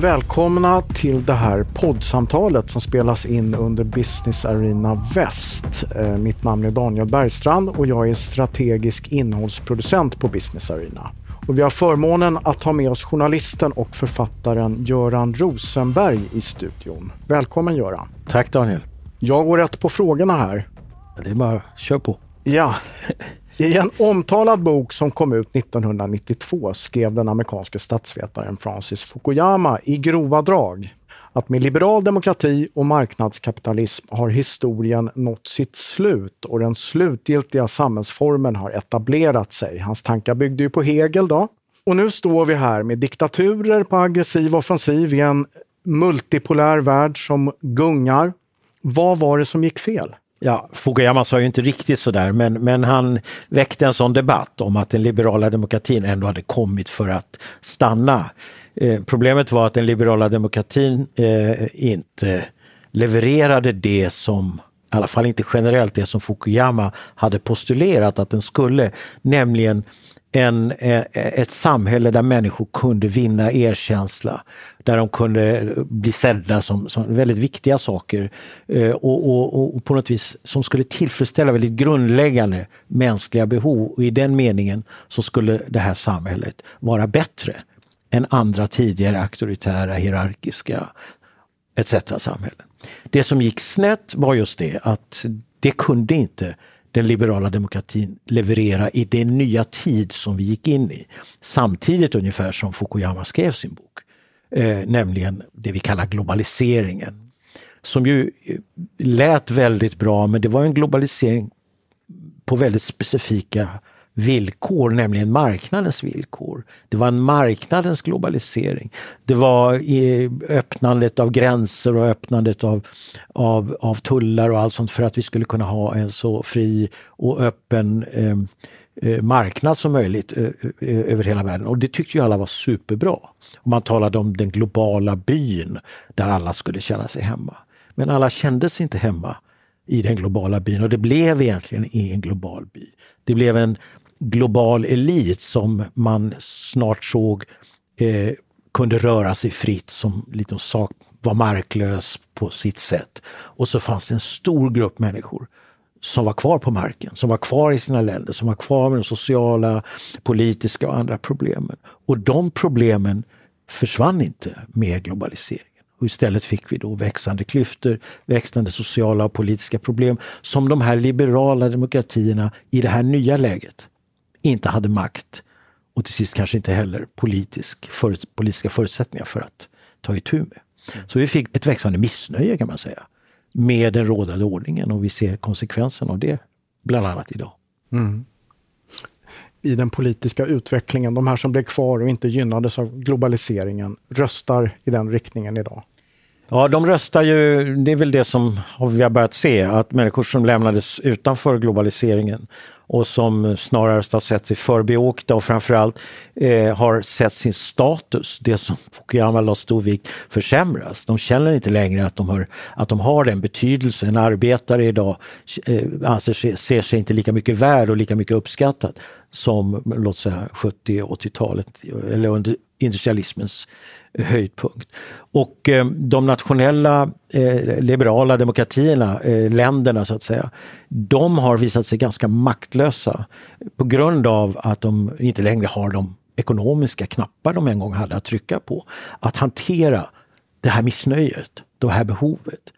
Välkomna till det här poddsamtalet som spelas in under Business Arena Väst. Eh, mitt namn är Daniel Bergstrand och jag är strategisk innehållsproducent på Business Arena. Och vi har förmånen att ha med oss journalisten och författaren Göran Rosenberg i studion. Välkommen Göran! Tack Daniel! Jag går rätt på frågorna här. Det är bara kör på. Ja. I en omtalad bok som kom ut 1992 skrev den amerikanske statsvetaren Francis Fukuyama i grova drag att med liberal demokrati och marknadskapitalism har historien nått sitt slut och den slutgiltiga samhällsformen har etablerat sig. Hans tankar byggde ju på Hegel då. Och nu står vi här med diktaturer på aggressiv offensiv i en multipolär värld som gungar. Vad var det som gick fel? Ja, Fukuyama sa ju inte riktigt sådär men, men han väckte en sån debatt om att den liberala demokratin ändå hade kommit för att stanna. Eh, problemet var att den liberala demokratin eh, inte levererade det som i alla fall inte generellt det som Fukuyama hade postulerat att den skulle, nämligen en, eh, ett samhälle där människor kunde vinna erkänsla, där de kunde bli sedda som, som väldigt viktiga saker eh, och, och, och, på något vis som skulle tillfredsställa väldigt grundläggande mänskliga behov. Och I den meningen så skulle det här samhället vara bättre än andra tidigare auktoritära, hierarkiska etc. samhällen. Det som gick snett var just det att det kunde inte den liberala demokratin leverera i den nya tid som vi gick in i. Samtidigt ungefär som Fukuyama skrev sin bok. Eh, nämligen det vi kallar globaliseringen. Som ju eh, lät väldigt bra men det var en globalisering på väldigt specifika villkor, nämligen marknadens villkor. Det var en marknadens globalisering. Det var öppnandet av gränser och öppnandet av, av, av tullar och allt sånt för att vi skulle kunna ha en så fri och öppen ehm, eh, marknad som möjligt eh, eh, över hela världen. Och det tyckte ju alla var superbra. Och man talade om den globala byn där alla skulle känna sig hemma. Men alla kände sig inte hemma i den globala byn och det blev egentligen ingen global by. Det blev en global elit som man snart såg eh, kunde röra sig fritt som liksom sak, var marklös på sitt sätt. Och så fanns det en stor grupp människor som var kvar på marken, som var kvar i sina länder, som var kvar med de sociala, politiska och andra problemen. Och de problemen försvann inte med globaliseringen. Och istället fick vi då växande klyftor, växande sociala och politiska problem som de här liberala demokratierna i det här nya läget inte hade makt och till sist kanske inte heller politisk, för, politiska förutsättningar för att ta itu med. Mm. Så vi fick ett växande missnöje kan man säga med den rådande ordningen och vi ser konsekvenserna av det bland annat idag. Mm. I den politiska utvecklingen, de här som blev kvar och inte gynnades av globaliseringen, röstar i den riktningen idag? Ja, de röstar ju, det är väl det som vi har börjat se, att människor som lämnades utanför globaliseringen och som snarast har sett sig förbiåkta och framförallt eh, har sett sin status, det som Fukuyama la stor vikt, försämras. De känner inte längre att de har, att de har den betydelsen. En arbetare idag eh, anser sig, ser sig inte lika mycket värd och lika mycket uppskattad som låt säga 70 80-talet eller under industrialismens höjdpunkt. Och eh, de nationella eh, liberala demokratierna, eh, länderna så att säga, de har visat sig ganska maktlösa på grund av att de inte längre har de ekonomiska knappar de en gång hade att trycka på. Att hantera det här missnöjet, det här behovet.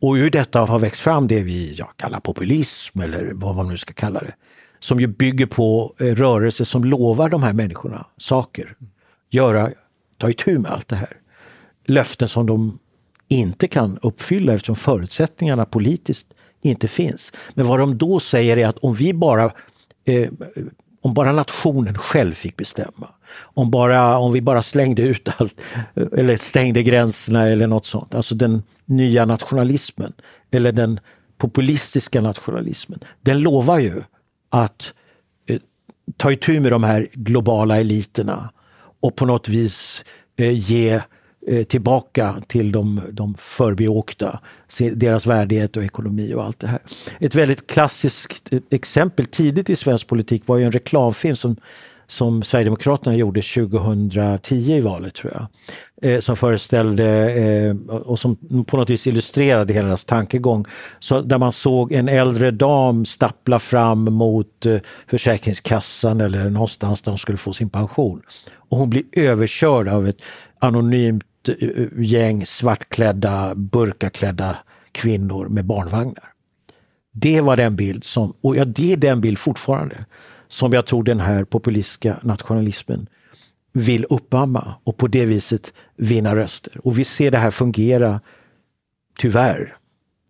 Och ur detta har växt fram det vi ja, kallar populism eller vad man nu ska kalla det. Som ju bygger på eh, rörelser som lovar de här människorna saker. Göra ta itu med allt det här. Löften som de inte kan uppfylla eftersom förutsättningarna politiskt inte finns. Men vad de då säger är att om vi bara eh, om bara nationen själv fick bestämma, om, bara, om vi bara slängde ut allt eller stängde gränserna eller något sånt, alltså den nya nationalismen eller den populistiska nationalismen, den lovar ju att eh, ta itu med de här globala eliterna och på något vis eh, ge eh, tillbaka till de, de förbiåkta, deras värdighet och ekonomi och allt det här. Ett väldigt klassiskt eh, exempel tidigt i svensk politik var ju en reklamfilm som, som Sverigedemokraterna gjorde 2010 i valet tror jag. Eh, som föreställde eh, och som på något vis illustrerade hela deras tankegång. Så där man såg en äldre dam stappla fram mot eh, Försäkringskassan eller någonstans där hon skulle få sin pension. Och hon blir överkörd av ett anonymt eh, gäng svartklädda, burkaklädda kvinnor med barnvagnar. Det var den bild som, och ja, det är den bild fortfarande, som jag tror den här populistiska nationalismen vill uppamma och på det viset vinna röster. Och vi ser det här fungera, tyvärr,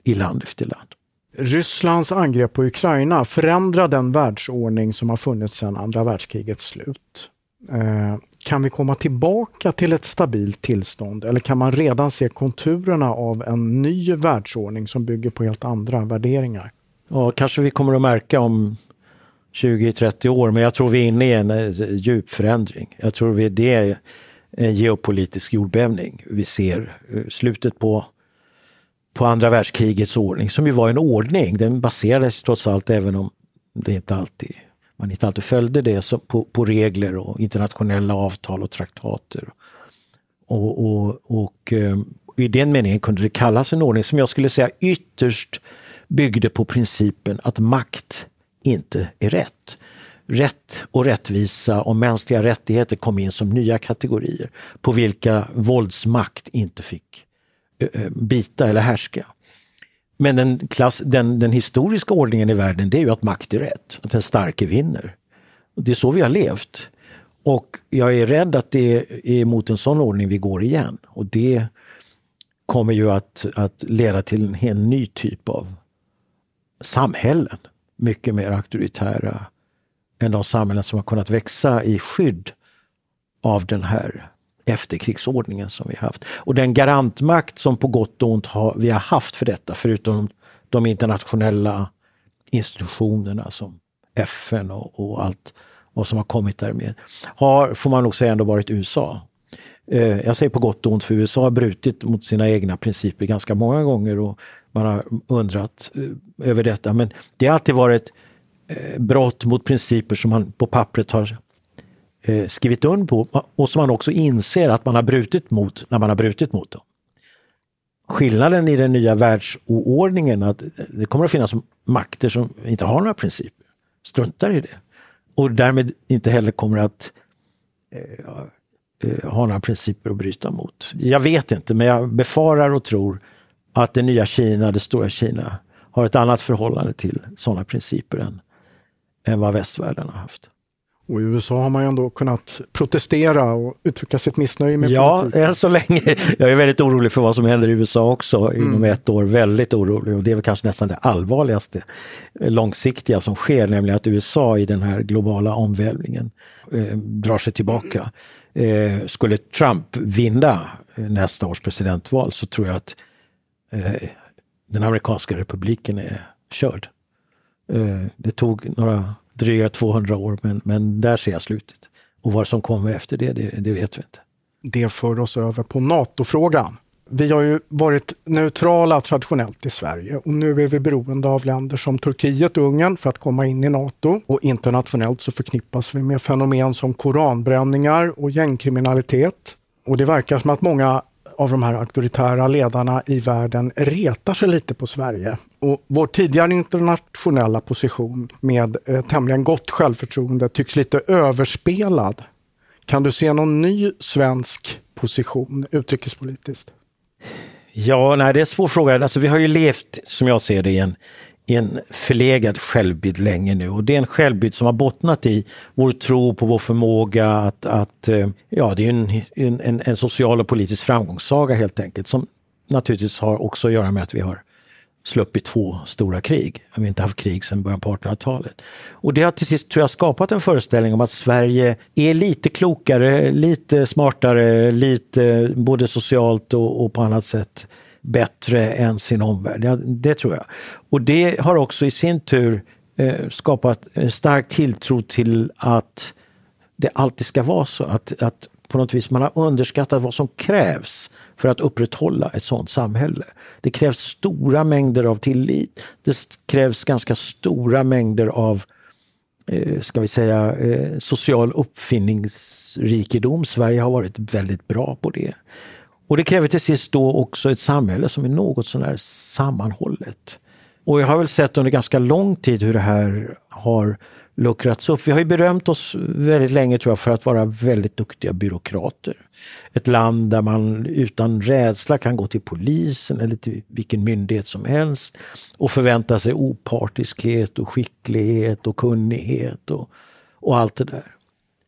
i land efter land. Rysslands angrepp på Ukraina förändrar den världsordning som har funnits sedan andra världskrigets slut. Eh, kan vi komma tillbaka till ett stabilt tillstånd eller kan man redan se konturerna av en ny världsordning som bygger på helt andra värderingar? Ja, kanske vi kommer att märka om 20-30 år, men jag tror vi är inne i en eh, djup förändring. Jag tror vi, det är en geopolitisk jordbävning. Vi ser eh, slutet på, på andra världskrigets ordning, som ju var en ordning. Den baserades trots allt, även om det inte alltid, man inte alltid följde det, så på, på regler och internationella avtal och traktater. Och, och, och och, i den meningen kunde det kallas en ordning som jag skulle säga ytterst byggde på principen att makt inte är rätt. Rätt och rättvisa och mänskliga rättigheter kom in som nya kategorier på vilka våldsmakt inte fick eh, eh, bita eller härska. Men den, klass, den, den, historiska ordningen i världen det är ju att makt är rätt, att den starke vinner. Det är så vi har levt. Och jag är rädd att det är mot en sån ordning vi går igen. Och det kommer ju att, att leda till en helt ny typ av samhällen mycket mer auktoritära än de samhällen som har kunnat växa i skydd av den här efterkrigsordningen som vi haft. Och den garantmakt som på gott och ont har, vi har haft för detta, förutom de internationella institutionerna som FN och, och allt vad som har kommit därmed, har, får man nog säga, ändå varit USA. Eh, jag säger på gott och ont, för USA har brutit mot sina egna principer ganska många gånger och man har undrat eh, över detta. Men det har alltid varit eh, brott mot principer som man på pappret har eh, skrivit under på och som man också inser att man har brutit mot när man har brutit mot dem. Skillnaden i den nya världsordningen är att eh, det kommer att finnas makter som inte har några principer, struntar i det. Och därmed inte heller kommer att eh, eh, ha några principer att bryta mot. Jag vet inte, men jag befarar och tror att det nya Kina, det stora Kina, har ett annat förhållande till sådana principer än, än vad västvärlden har haft. Och i USA har man ju ändå kunnat protestera och uttrycka sitt missnöje med ja, politiken. Ja, än så länge. Jag är väldigt orolig för vad som händer i USA också mm. inom ett år. Väldigt orolig och det är väl kanske nästan det allvarligaste långsiktiga som sker, nämligen att USA i den här globala omvälvningen eh, drar sig tillbaka. Eh, skulle Trump vinna eh, nästa års presidentval så tror jag att Eh, den amerikanska republiken är körd. Eh, det tog några dryga 200 år men, men där ser jag slutet. Och vad som kommer efter det, det, det vet vi inte. Det för oss över på NATO-frågan. Vi har ju varit neutrala traditionellt i Sverige och nu är vi beroende av länder som Turkiet och Ungern för att komma in i NATO. Och internationellt så förknippas vi med fenomen som koranbränningar och gängkriminalitet. Och det verkar som att många av de här auktoritära ledarna i världen retar sig lite på Sverige. Och vår tidigare internationella position med eh, tämligen gott självförtroende tycks lite överspelad. Kan du se någon ny svensk position utrikespolitiskt? Ja, nej, det är en svår fråga. Alltså, vi har ju levt, som jag ser det, i en en förlegad självbild länge nu och det är en självbild som har bottnat i vår tro på vår förmåga att, att eh, ja det är en, en, en social och politisk framgångssaga helt enkelt som naturligtvis har också att göra med att vi har sluppit två stora krig. Vi har inte haft krig sedan början på 1800-talet. Och det har till sist tror jag skapat en föreställning om att Sverige är lite klokare, lite smartare, lite både socialt och, och på annat sätt bättre än sin omvärld. Ja, det tror jag. Och det har också i sin tur eh, skapat en stark tilltro till att det alltid ska vara så. Att, att på något vis man har underskattat vad som krävs för att upprätthålla ett sådant samhälle. Det krävs stora mängder av tillit. Det krävs ganska stora mängder av eh, ska vi säga, eh, social uppfinningsrikedom. Sverige har varit väldigt bra på det. Och det kräver till sist då också ett samhälle som är något sånär sammanhållet. Och jag har väl sett under ganska lång tid hur det här har luckrats upp. Vi har ju berömt oss väldigt länge tror jag för att vara väldigt duktiga byråkrater. Ett land där man utan rädsla kan gå till polisen eller till vilken myndighet som helst och förvänta sig opartiskhet och skicklighet och kunnighet och, och allt det där.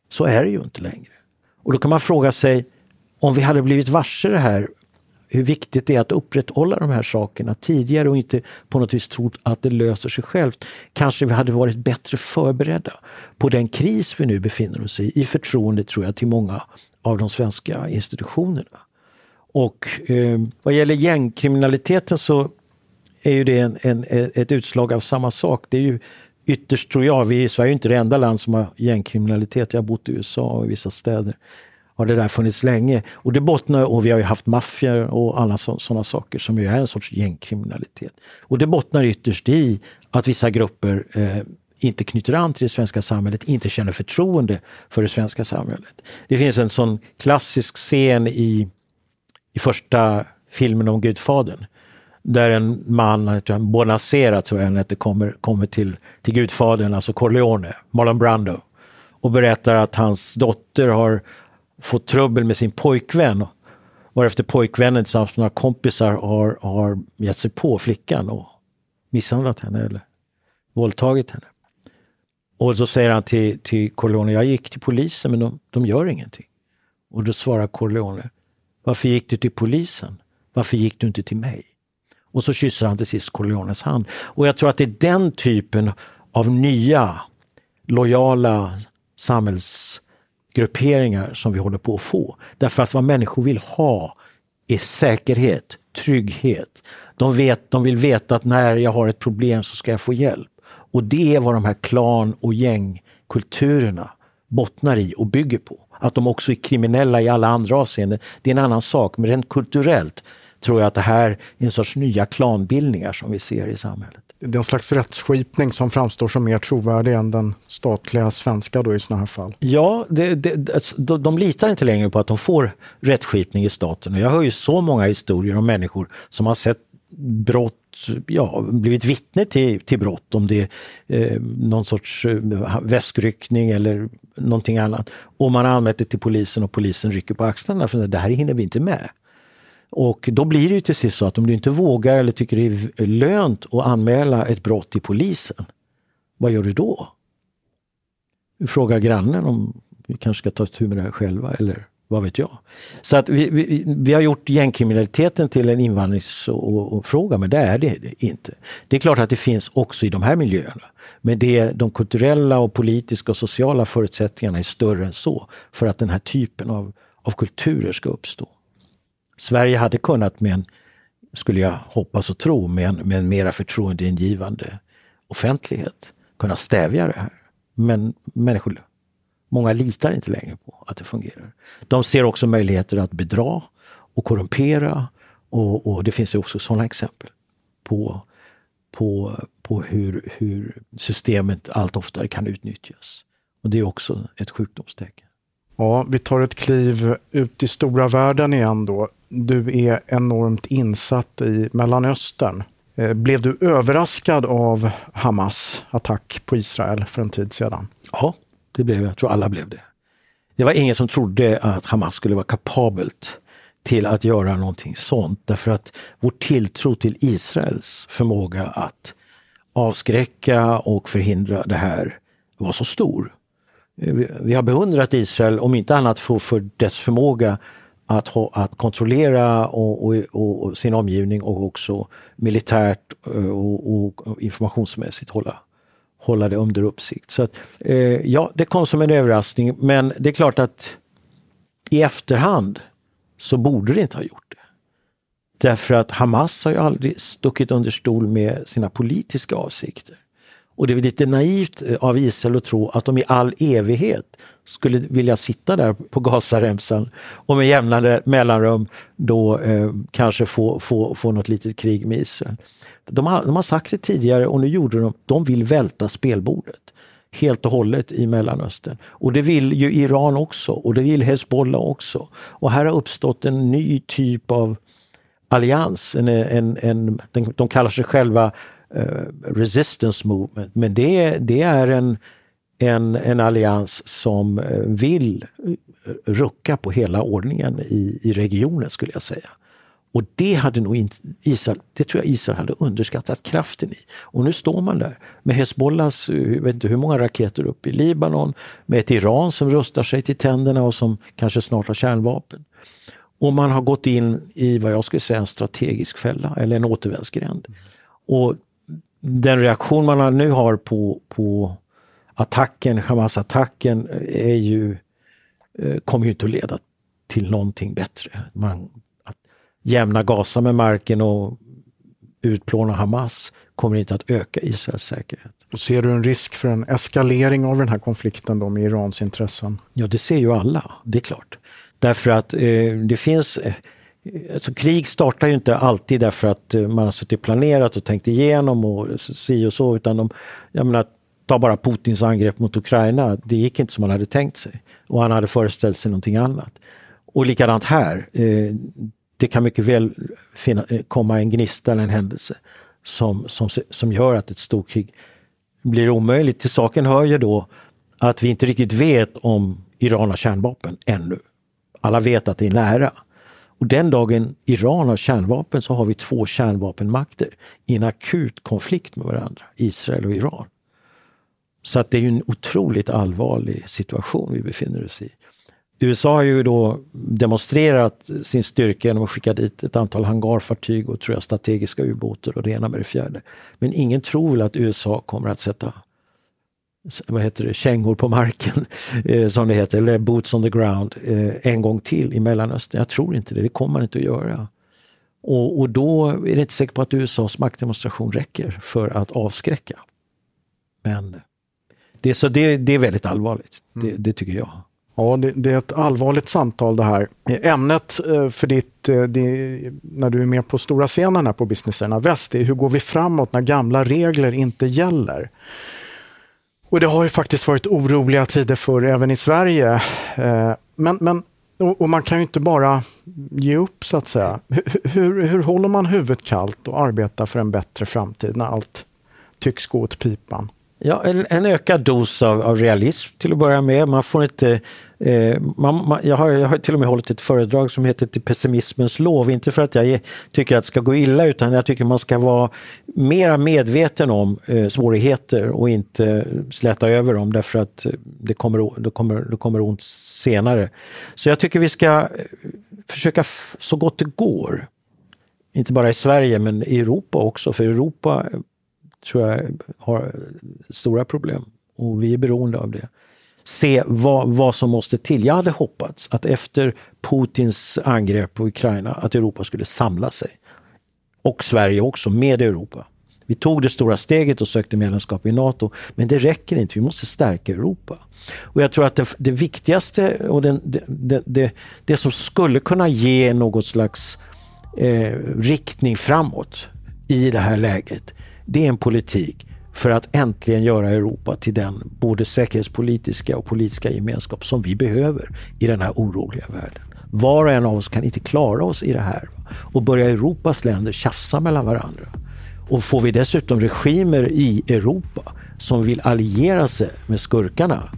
Så är det ju inte längre. Och då kan man fråga sig, om vi hade blivit varse det här hur viktigt det är att upprätthålla de här sakerna tidigare och inte på något vis tro att det löser sig självt. Kanske vi hade varit bättre förberedda på den kris vi nu befinner oss i, i förtroende tror jag till många av de svenska institutionerna. Och eh, vad gäller gängkriminaliteten så är ju det en, en, ett utslag av samma sak. Det är ju ytterst, tror jag, vi i Sverige är inte det enda land som har gängkriminalitet. Jag har bott i USA och i vissa städer har det där funnits länge. Och det bottnar, och vi har ju haft maffior och alla sådana saker som ju är en sorts gängkriminalitet. Och det bottnar ytterst i att vissa grupper eh, inte knyter an till det svenska samhället, inte känner förtroende för det svenska samhället. Det finns en sån klassisk scen i, i första filmen om Gudfadern. Där en man, Bonacera tror jag han hette, kommer, kommer till, till Gudfadern, alltså Corleone, Marlon Brando och berättar att hans dotter har fått trubbel med sin pojkvän. Varefter pojkvännen tillsammans med några kompisar har, har gett sig på flickan och misshandlat henne eller våldtagit henne. Och då säger han till, till Corleone, jag gick till polisen men de, de gör ingenting. Och då svarar Corleone, varför gick du till polisen? Varför gick du inte till mig? Och så kysser han till sist Corleones hand. Och jag tror att det är den typen av nya lojala samhälls grupperingar som vi håller på att få. Därför att vad människor vill ha är säkerhet, trygghet. De, vet, de vill veta att när jag har ett problem så ska jag få hjälp. Och det är vad de här klan och gängkulturerna bottnar i och bygger på. Att de också är kriminella i alla andra avseenden, det är en annan sak. Men rent kulturellt tror jag att det här är en sorts nya klanbildningar som vi ser i samhället. Det är en slags rättsskipning som framstår som mer trovärdig än den statliga svenska då i sådana här fall. Ja, det, det, alltså, de, de litar inte längre på att de får rättsskipning i staten. Jag hör ju så många historier om människor som har sett brott, ja, blivit vittne till, till brott, om det är eh, någon sorts eh, väskryckning eller någonting annat. Och man har anmält det till polisen och polisen rycker på axlarna för det här hinner vi inte med. Och då blir det ju till sist så att om du inte vågar eller tycker det är lönt att anmäla ett brott till polisen, vad gör du då? Du frågar grannen om vi kanske ska ta tur med det här själva eller vad vet jag. Så att vi, vi, vi har gjort gängkriminaliteten till en invandringsfråga, men det är det inte. Det är klart att det finns också i de här miljöerna. Men det, de kulturella, och politiska och sociala förutsättningarna är större än så för att den här typen av, av kulturer ska uppstå. Sverige hade kunnat med en, skulle jag hoppas och tro, med en, med en mera förtroendeingivande offentlighet kunna stävja det här. Men människor, många litar inte längre på att det fungerar. De ser också möjligheter att bedra och korrumpera och, och det finns ju också sådana exempel på, på, på hur, hur systemet allt oftare kan utnyttjas. Och det är också ett sjukdomstecken. Ja, vi tar ett kliv ut i stora världen igen då. Du är enormt insatt i Mellanöstern. Eh, blev du överraskad av Hamas attack på Israel för en tid sedan? Ja, det blev jag. Jag tror alla blev det. Det var ingen som trodde att Hamas skulle vara kapabelt till att göra någonting sånt därför att vår tilltro till Israels förmåga att avskräcka och förhindra det här var så stor. Eh, vi har beundrat Israel, om inte annat för, för dess förmåga att, ha, att kontrollera och, och, och, sin omgivning och också militärt eh, och, och informationsmässigt hålla, hålla det under uppsikt. Så att, eh, ja, det kom som en överraskning men det är klart att i efterhand så borde det inte ha gjort det. Därför att Hamas har ju aldrig stuckit under stol med sina politiska avsikter. Och det är lite naivt av Israel att tro att de i all evighet skulle vilja sitta där på Gazaremsan och med jämna mellanrum då eh, kanske få, få, få något litet krig med Israel. De har, de har sagt det tidigare och nu gjorde de, de vill välta spelbordet. helt och hållet i Mellanöstern. Och det vill ju Iran också och det vill Hezbollah också. Och här har uppstått en ny typ av allians. En, en, en, de kallar sig själva eh, Resistance Movement, men det, det är en, en, en allians som eh, vill eh, rucka på hela ordningen i, i regionen skulle jag säga. Och det hade nog inte Israel, det tror jag Israel hade underskattat kraften i. Och nu står man där med Hezbollahs, eh, jag vet inte hur många raketer upp i Libanon, med ett Iran som rustar sig till tänderna och som kanske snart har kärnvapen. Och man har gått in i vad jag skulle säga en strategisk fälla eller en återvändsgränd. Och den reaktion man nu har på, på attacken, Hamas-attacken, är ju, eh, kommer ju inte att leda till någonting bättre. Man jämna Gaza med marken och utplåna Hamas kommer inte att öka Israels säkerhet. Och ser du en risk för en eskalering av den här konflikten då med Irans intressen? Ja, det ser ju alla, det är klart. Därför att eh, det finns eh, Alltså, krig startar ju inte alltid därför att eh, man har suttit planerat och tänkt igenom och si och så, utan de, jag menar, ta bara Putins angrepp mot Ukraina, det gick inte som han hade tänkt sig. Och han hade föreställt sig någonting annat. Och likadant här. Eh, det kan mycket väl finna, eh, komma en gnista eller en händelse som, som, som gör att ett storkrig blir omöjligt. Till saken hör ju då att vi inte riktigt vet om Iran har kärnvapen ännu. Alla vet att det är nära. Och den dagen Iran har kärnvapen så har vi två kärnvapenmakter i en akut konflikt med varandra, Israel och Iran. Så att det är en otroligt allvarlig situation vi befinner oss i. USA har ju då demonstrerat sin styrka genom att skicka dit ett antal hangarfartyg och tror jag strategiska ubåtar och det ena med det fjärde. Men ingen tror väl att USA kommer att sätta vad heter det, kängor på marken, eh, som det heter, eller boots on the ground, eh, en gång till i Mellanöstern. Jag tror inte det, det kommer man inte att göra. Och, och då är det inte säkert på att USAs maktdemonstration räcker för att avskräcka. Men det, så det, det är väldigt allvarligt, det, mm. det tycker jag. Ja, det, det, är ett allvarligt samtal det här. Ämnet eh, för ditt, eh, det, när du är med på stora scenen här på Business Arena Väst, är hur går vi framåt när gamla regler inte gäller? Och det har ju faktiskt varit oroliga tider för även i Sverige. Eh, men, men, och man kan ju inte bara ge upp så att säga. Hur, hur, hur håller man huvudet kallt och arbetar för en bättre framtid när allt tycks gå åt pipan? Ja, en, en, ökad dos av, av, realism till att börja med. Man får inte, eh, man, man, jag, har, jag har till och med hållit ett föredrag som heter Till pessimismens lov. Inte för att jag tycker att det ska gå illa utan jag tycker man ska vara mera medveten om eh, svårigheter och inte släta över dem därför att eh, det kommer, det, kommer, det kommer ont senare. Så jag tycker vi ska eh, försöka så gott det går inte bara i Sverige men i Europa också, för Europa tror jag har stora problem och vi är beroende av det. Se vad, vad som måste till. Jag hade hoppats att efter Putins angrepp på Ukraina att Europa skulle samla sig. Och Sverige också, med Europa. Vi tog det stora steget och sökte medlemskap i Nato, men det räcker inte. Vi måste stärka Europa. Och jag tror att det, det viktigaste och den, det, det, det, som skulle kunna ge något slags eh, riktning framåt i det här läget, det är en politik för att äntligen göra Europa till den både säkerhetspolitiska och politiska gemenskap som vi behöver i den här oroliga världen. Var och en av oss kan inte klara oss i det här. Och börjar Europas länder tjafsa mellan varandra och får vi dessutom regimer i Europa som vill alliera sig med skurkarna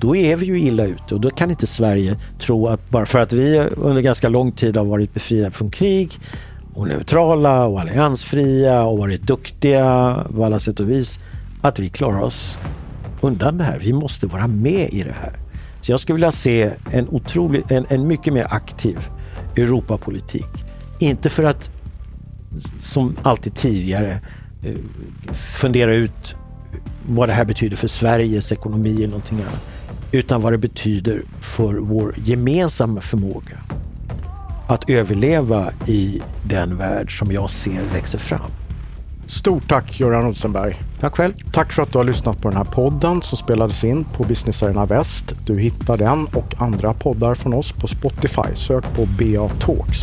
då är vi ju illa ute och då kan inte Sverige tro att bara för att vi under ganska lång tid har varit befriade från krig och neutrala och alliansfria och varit duktiga på alla sätt och vis. Att vi klarar oss undan det här. Vi måste vara med i det här. Så jag skulle vilja se en, otrolig, en, en mycket mer aktiv Europapolitik. Inte för att, som alltid tidigare, eh, fundera ut vad det här betyder för Sveriges ekonomi eller någonting annat. Utan vad det betyder för vår gemensamma förmåga att överleva i den värld som jag ser växer fram. Stort tack Göran Rosenberg. Tack själv. Tack för att du har lyssnat på den här podden som spelades in på Business Arena Väst. Du hittar den och andra poddar från oss på Spotify. Sök på BA Talks.